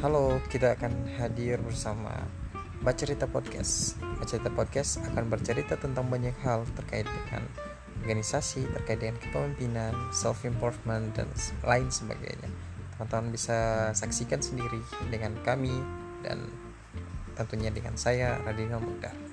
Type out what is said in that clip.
Halo, kita akan hadir bersama bercerita Podcast. Bercerita Podcast akan bercerita tentang banyak hal terkait dengan organisasi, terkait dengan kepemimpinan, self improvement dan lain sebagainya. Teman-teman bisa saksikan sendiri dengan kami dan tentunya dengan saya Radinal Mudar.